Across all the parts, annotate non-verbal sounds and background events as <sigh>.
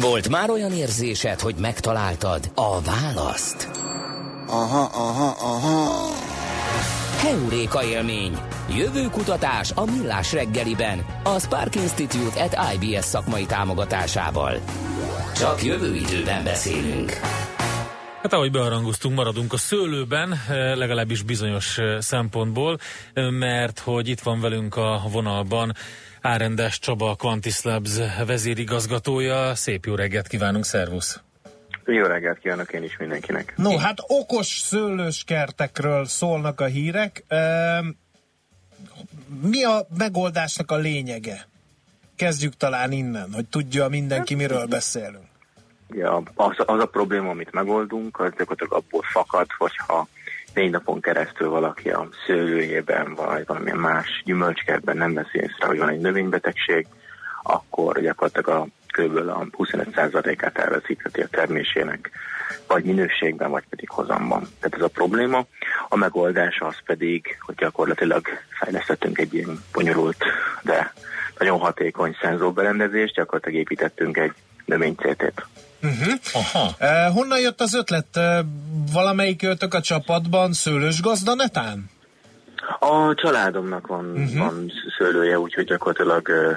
Volt már olyan érzésed, hogy megtaláltad a választ? Aha, aha, aha. Heuréka élmény. Jövő kutatás a Millás reggeliben. A Spark Institute at IBS szakmai támogatásával. Csak jövő időben beszélünk. Hát ahogy bearangoztunk, maradunk a szőlőben, eh, legalábbis bizonyos eh, szempontból, eh, mert hogy itt van velünk a vonalban Árendes Csaba, a Quantis Labs vezérigazgatója. Szép jó reggelt kívánunk, szervusz! Jó reggelt kívánok én is mindenkinek. No, hát okos szőlős kertekről szólnak a hírek. Ehm, Mi a megoldásnak a lényege? Kezdjük talán innen, hogy tudja mindenki, miről beszélünk. Ja, az, az a probléma, amit megoldunk, az gyakorlatilag abból fakad, hogyha négy napon keresztül valaki a szőlőjében, vagy valamilyen más gyümölcskertben nem veszi észre, hogy van egy növénybetegség, akkor gyakorlatilag a kb. a 25%-át elveszítheti a termésének, vagy minőségben, vagy pedig hozamban. Tehát ez a probléma. A megoldás az pedig, hogy gyakorlatilag fejlesztettünk egy ilyen bonyolult, de nagyon hatékony szenzorberendezést, gyakorlatilag építettünk egy növénycétét. Uh-huh. Aha, E, honnan jött az ötlet? E, valamelyik őtök a csapatban szőlős gazda netán? A családomnak van, uh-huh. van szőlője, úgyhogy gyakorlatilag ö,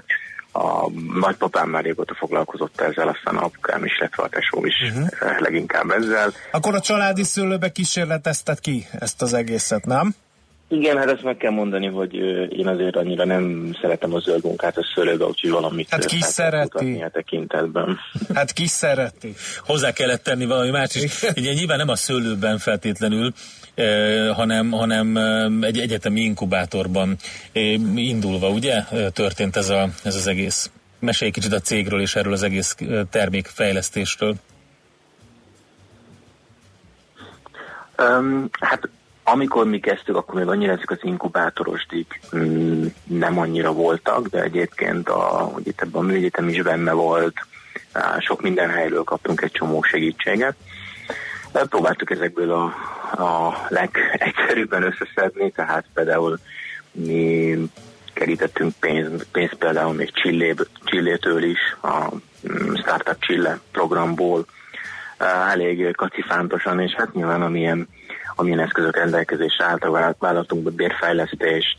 a nagypapám már régóta foglalkozott ezzel, aztán a apukám is, illetve a tesóm is uh-huh. leginkább ezzel. Akkor a családi szőlőbe kísérletezted ki ezt az egészet, nem? Igen, hát ezt meg kell mondani, hogy én azért annyira nem szeretem a zöld munkát a szőlőbe, úgyhogy valamit Hát ki szereti? a tekintetben. <laughs> Hát ki szereti? hozzá kellett tenni valami más is. Ugye nyilván nem a szőlőben feltétlenül, eh, hanem, hanem egy egyetemi inkubátorban eh, indulva, ugye, történt ez, a, ez az egész. Mesélj kicsit a cégről és erről az egész termékfejlesztésről. Um, hát amikor mi kezdtük, akkor még annyira ezek az inkubátorosdik mm, nem annyira voltak, de egyébként a, hogy itt ebben a műegyetem is benne volt, sok minden helyről kaptunk egy csomó segítséget. De próbáltuk ezekből a, a legegyszerűbben összeszedni, tehát például mi kerítettünk pénzt, pénzt például még Csilléből, Csillétől is, a mm, Startup Chille programból, elég kacifántosan, és hát nyilván amilyen, amilyen eszközök rendelkezésre álltak, vállaltunk be bérfejlesztést,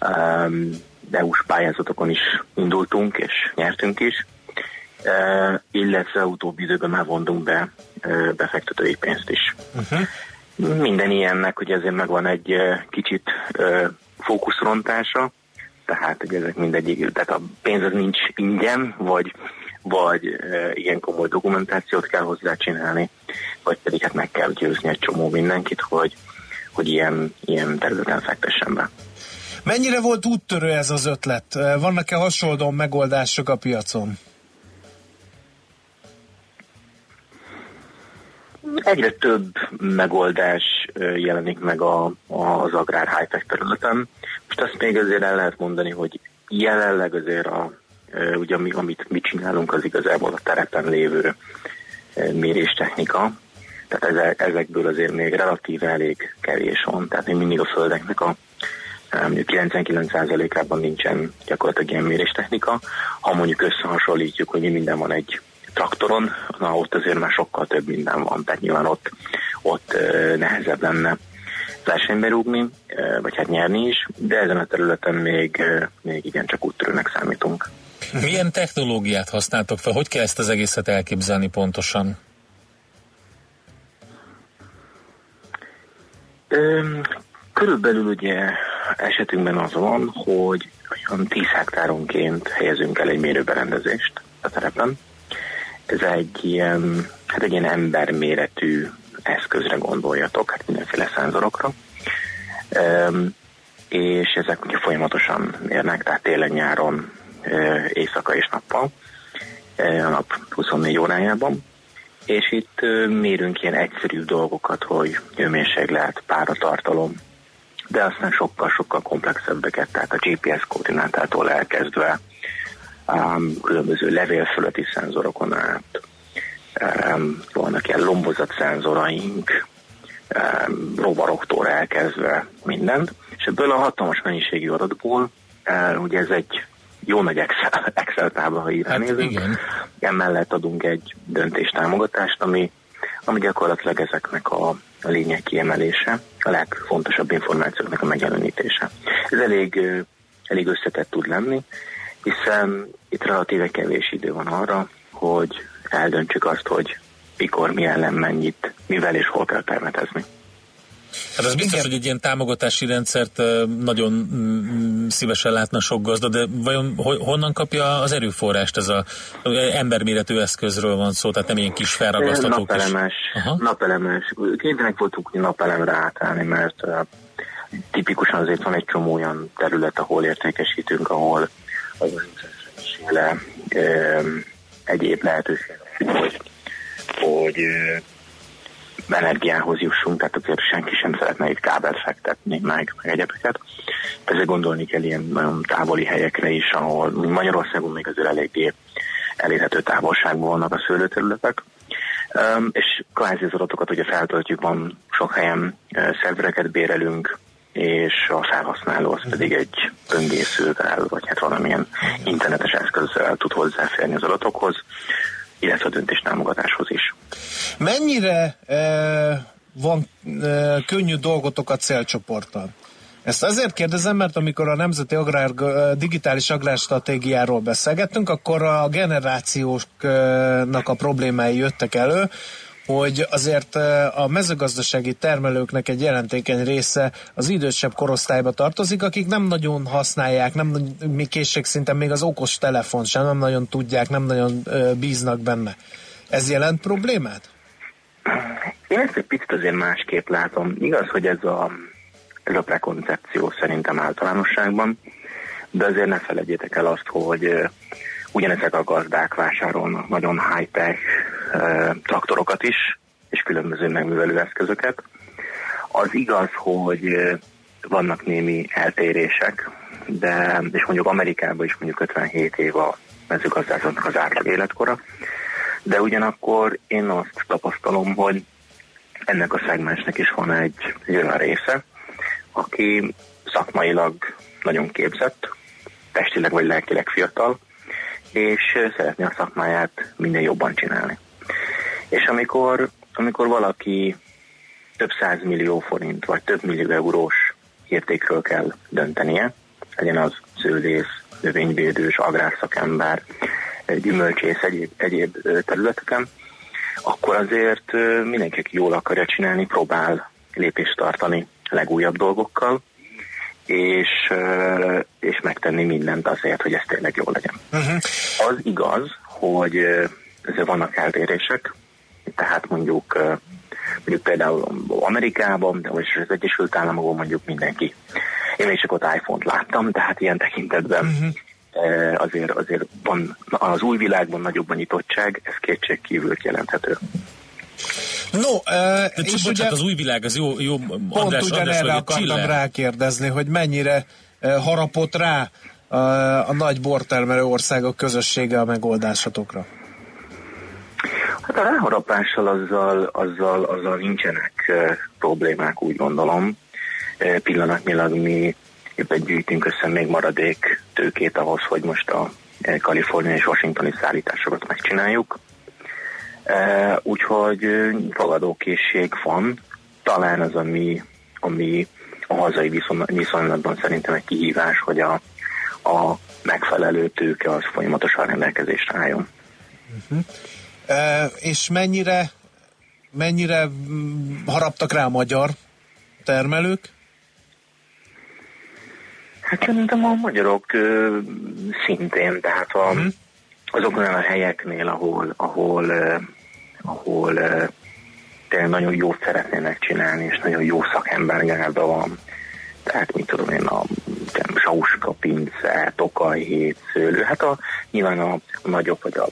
um, EU-s pályázatokon is indultunk, és nyertünk is, uh, illetve utóbbi időben már vontunk be uh, befektetői pénzt is. Uh-huh. Minden ilyennek, hogy ezért megvan egy uh, kicsit fókuszrontása, tehát hogy ezek mindegyik, tehát a pénz az nincs ingyen, vagy vagy ilyen komoly dokumentációt kell hozzá csinálni, vagy pedig hát meg kell győzni egy csomó mindenkit, hogy, hogy ilyen, ilyen területen fektessen be. Mennyire volt úttörő ez az ötlet? Vannak-e hasonló megoldások a piacon? Egyre több megoldás jelenik meg a, a, az agrár high-tech területen. Most azt még azért el lehet mondani, hogy jelenleg azért a, ugye mi, amit mi csinálunk, az igazából a terepen lévő méréstechnika. Tehát ezek, ezekből azért még relatíve elég kevés van. Tehát még mindig a földeknek a ö, mondjuk 99%-ában nincsen gyakorlatilag ilyen méréstechnika. Ha mondjuk összehasonlítjuk, hogy mi minden van egy traktoron, na ott azért már sokkal több minden van, tehát nyilván ott, ott ö, nehezebb lenne versenybe rúgni, ö, vagy hát nyerni is, de ezen a területen még, még igencsak úttörőnek számítunk. Milyen technológiát használtok fel? Hogy kell ezt az egészet elképzelni pontosan? Körülbelül ugye esetünkben az van, hogy olyan 10 hektáronként helyezünk el egy mérőberendezést a terepen. Ez egy ilyen, hát egy ilyen emberméretű eszközre gondoljatok, hát mindenféle szenzorokra. És ezek ugye folyamatosan mérnek, tehát télen-nyáron, ö, éjszaka és nappal, a nap 24 órájában. És itt mérünk ilyen egyszerű dolgokat, hogy hőmérséklet, páratartalom, de aztán sokkal-sokkal komplexebbeket, tehát a GPS koordinátától elkezdve um, különböző levél fölötti szenzorokon át, um, vannak ilyen lombozat szenzoraink, um, rovaroktól elkezdve mindent, és ebből a hatalmas mennyiségű adatból, uh, ugye ez egy jó nagy Excel, Excel tábla, ha így Hát nézünk, igen. Emellett adunk egy döntéstámogatást, ami, ami gyakorlatilag ezeknek a, a lényeg kiemelése, a legfontosabb információknak a megjelenítése. Ez elég, elég összetett tud lenni, hiszen itt relatíve kevés idő van arra, hogy eldöntsük azt, hogy mikor, mi ellen, mennyit, mivel és hol kell permetezni. Hát az biztos, Igen. hogy egy ilyen támogatási rendszert nagyon mm, szívesen látna sok gazda, de vajon honnan kapja az erőforrást ez a emberméretű eszközről van szó, tehát nem ilyen kis felragasztató napelemes, kis... napelemes. Kénytelenek voltunk napelemre átállni, mert tipikusan azért van egy csomó olyan terület, ahol értékesítünk, ahol az mindenféle egyéb lehetőség, hogy, hogy energiához jussunk, tehát azért senki sem szeretne itt kábelt fektetni, meg, meg egyebeket. Ezért gondolni kell ilyen nagyon távoli helyekre is, ahol Magyarországon még azért eléggé elérhető távolságban vannak a szőlőterületek. Um, és kvázi az adatokat ugye feltöltjük, van sok helyen uh, szervereket bérelünk, és a felhasználó az pedig egy böngészővel, vagy hát valamilyen internetes eszközzel tud hozzáférni az adatokhoz illetve a döntés. Mennyire e, van e, könnyű dolgotok a célcsoporttal? Ezt azért kérdezem, mert amikor a Nemzeti Agrár, Digitális Agrárstratégiáról beszélgettünk, akkor a generációknak a problémái jöttek elő, hogy azért a mezőgazdasági termelőknek egy jelentékeny része az idősebb korosztályba tartozik, akik nem nagyon használják, nem mi készségszinten még az okos telefon sem, nem nagyon tudják, nem nagyon bíznak benne. Ez jelent problémát? Én ezt egy picit azért másképp látom. Igaz, hogy ez a, ez a prekoncepció szerintem általánosságban, de azért ne felejtjétek el azt, hogy ugyanezek a gazdák vásárolnak nagyon high-tech traktorokat is, és különböző megművelő eszközöket. Az igaz, hogy vannak némi eltérések, de és mondjuk Amerikában is mondjuk 57 év a mezőgazdásoknak az átlag életkora, de ugyanakkor én azt tapasztalom, hogy ennek a szegmensnek is van egy, egy olyan része, aki szakmailag nagyon képzett, testileg vagy lelkileg fiatal, és szeretné a szakmáját minél jobban csinálni. És amikor, amikor valaki több millió forint, vagy több millió eurós értékről kell döntenie, legyen az szőlész, növényvédős, agrárszakember, gyümölcsész, egyéb, egyéb területeken, akkor azért mindenki, jól akarja csinálni, próbál lépést tartani legújabb dolgokkal, és, és megtenni mindent azért, hogy ez tényleg jó legyen. Uh-huh. Az igaz, hogy ezért vannak eltérések, tehát mondjuk, mondjuk például Amerikában, de most az Egyesült Államokban mondjuk mindenki. Én is csak ott iPhone-t láttam, tehát ilyen tekintetben uh-huh. Azért, azért van az új világban nagyobb a nyitottság, ez kétség kívül jelenthető. No, uh, és bocsánat, ugye, az új világ, az jó, jó pont András, ugyanerre András, akartam Csille. rákérdezni, hogy mennyire uh, harapott rá uh, a nagy bortermelő országok közössége a megoldásatokra. Hát a ráharapással azzal, azzal, azzal nincsenek uh, problémák, úgy gondolom. Uh, pillanatnyilag mi éppen gyűjtünk össze még maradék tőkét ahhoz, hogy most a uh, Kalifornia és Washingtoni szállításokat megcsináljuk. Uh, úgyhogy uh, fogadókészség van. Talán az, ami, ami a hazai viszony, viszonylatban szerintem egy kihívás, hogy a, a megfelelő tőke az folyamatosan rendelkezésre álljon. Uh-huh. E, és mennyire, mennyire mm, haraptak rá a magyar termelők? Hát szerintem a magyarok ö, szintén, tehát a, uh-huh. azokon a helyeknél, ahol, ahol, ö, ahol ö, tényleg nagyon jót szeretnének csinálni, és nagyon jó szakembergárda van. Tehát, mit tudom én, a Sauska, Pince, Tokaj, Hétszőlő, hát a, nyilván a, a nagyobb, vagy a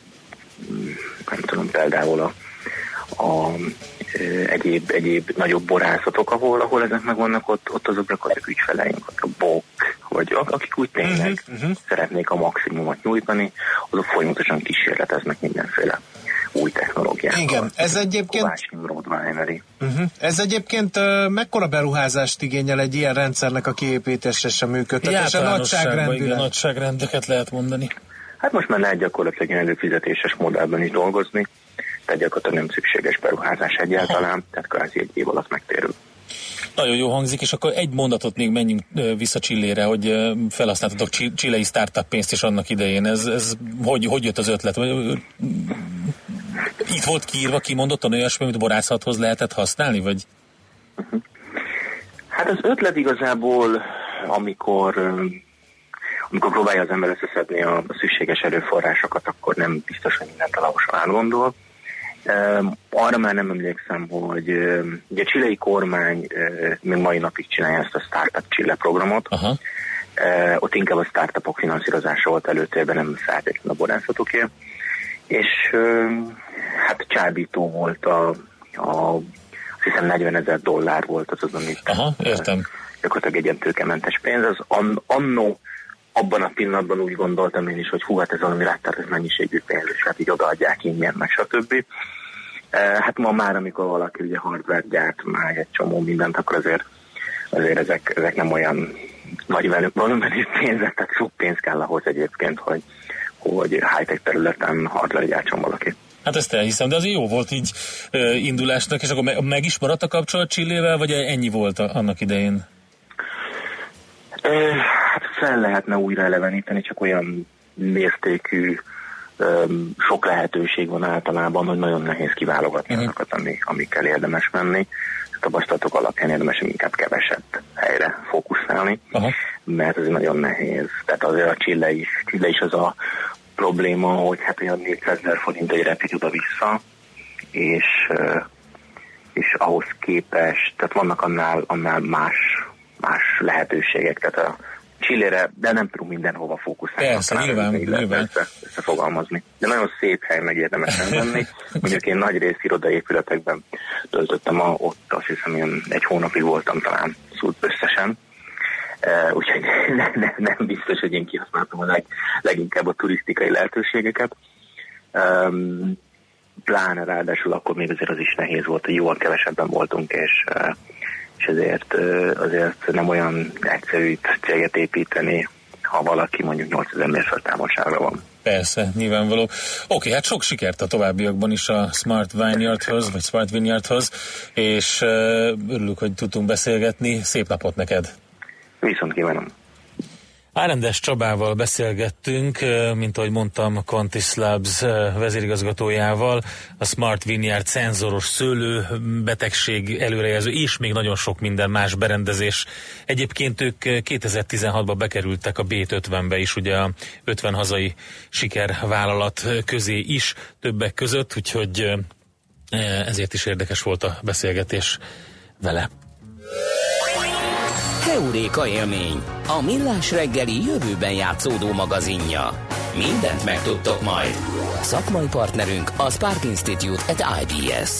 nem tudom, például a, a egyéb, egyéb nagyobb borászatok, ahol, ahol ezek meg vannak, ott, ott azok gyakorlatilag ügyfeleink, a BOK, vagy akik úgy tényleg uh-huh, uh-huh. szeretnék a maximumot nyújtani, azok folyamatosan kísérleteznek mindenféle új technológiát. Igen, ez egyébként... Uh-huh. Ez egyébként uh, mekkora beruházást igényel egy ilyen rendszernek a kiépítése sem működtetése? Nagyságrendileg. Igen, nagyságrendeket lehet mondani. Hát most már lehet gyakorlatilag előfizetéses modellben is dolgozni, tehát gyakorlatilag nem szükséges beruházás egyáltalán, Aha. tehát kvázi egy év alatt megtérül. Nagyon jó hangzik, és akkor egy mondatot még menjünk vissza Csillére, hogy felhasználtatok csillei startup pénzt is annak idején. Ez, ez hogy, hogy jött az ötlet? Itt volt kiírva, kimondottan olyasmi, amit borászathoz lehetett használni, vagy? Hát az ötlet igazából, amikor amikor próbálja az ember összeszedni a szükséges erőforrásokat, akkor nem biztos, hogy mindent alaposan átgondol. Arra már nem emlékszem, hogy ugye a csilei kormány még mai napig csinálja ezt a Startup Chile programot. Aha. Ott inkább a startupok finanszírozása volt előtérben, nem feltétlenül a borászatoké. És hát csábító volt a, a azt hiszem 40 ezer dollár volt az az, amit Aha, értem. gyakorlatilag egy ilyen tőkementes pénz. Az an, annó abban a pillanatban úgy gondoltam én is, hogy hú, hát ez valami ez mennyiségű pénz, és hát így odaadják ingyen, meg stb. Hát ma már, amikor valaki ugye hardware gyárt, már egy csomó mindent, akkor azért, azért ezek, ezek nem olyan nagy volumenű pénzek, tehát sok pénz kell ahhoz egyébként, hogy, hogy high-tech területen hardware gyártson valaki. Hát ezt elhiszem, de az jó volt így uh, indulásnak, és akkor meg, meg is maradt a kapcsolat Csillével, vagy ennyi volt a, annak idején? Fel lehetne újra eleveníteni, csak olyan mértékű sok lehetőség van általában, hogy nagyon nehéz kiválogatni uh-huh. azokat, ami, amikkel érdemes menni. A tapasztalatok alapján érdemes inkább kevesebb helyre fókuszálni, uh-huh. mert ez nagyon nehéz. Tehát azért a Chile is, Chile is az a probléma, hogy hát olyan 400 ezer forint egy repít oda-vissza, és, és ahhoz képest, tehát vannak annál, annál más, más lehetőségek, tehát a Csillére, de nem tudunk mindenhova fókuszálni. Persze, nyilván, nyilván. Össze, összefogalmazni. De nagyon szép hely, meg érdemes menni. Mondjuk én nagy rész irodaépületekben töltöttem, a, ott azt hiszem, én egy hónapig voltam talán összesen. Uh, úgyhogy <laughs> ne, ne, nem biztos, hogy én kihasználtam a leg, leginkább a turisztikai lehetőségeket. Um, pláne ráadásul akkor még azért az is nehéz volt, hogy jóval kevesebben voltunk, és uh, és ezért azért nem olyan egyszerű itt céget építeni, ha valaki mondjuk 8000 mérföld távolságra van. Persze, nyilvánvaló. Oké, hát sok sikert a továbbiakban is a Smart Vineyardhoz, vagy Smart Vineyardhoz, és örülök, hogy tudtunk beszélgetni. Szép napot neked! Viszont kívánom! Árendes Csabával beszélgettünk, mint ahogy mondtam, Quantis Labs vezérigazgatójával, a Smart Vineyard szenzoros szőlő, betegség előrejelző, és még nagyon sok minden más berendezés. Egyébként ők 2016-ban bekerültek a B50-be is, ugye a 50 hazai sikervállalat közé is többek között, úgyhogy ezért is érdekes volt a beszélgetés vele. Heuréka élmény, a millás reggeli jövőben játszódó magazinja. Mindent megtudtok majd. Szakmai partnerünk a Spark Institute at IBS.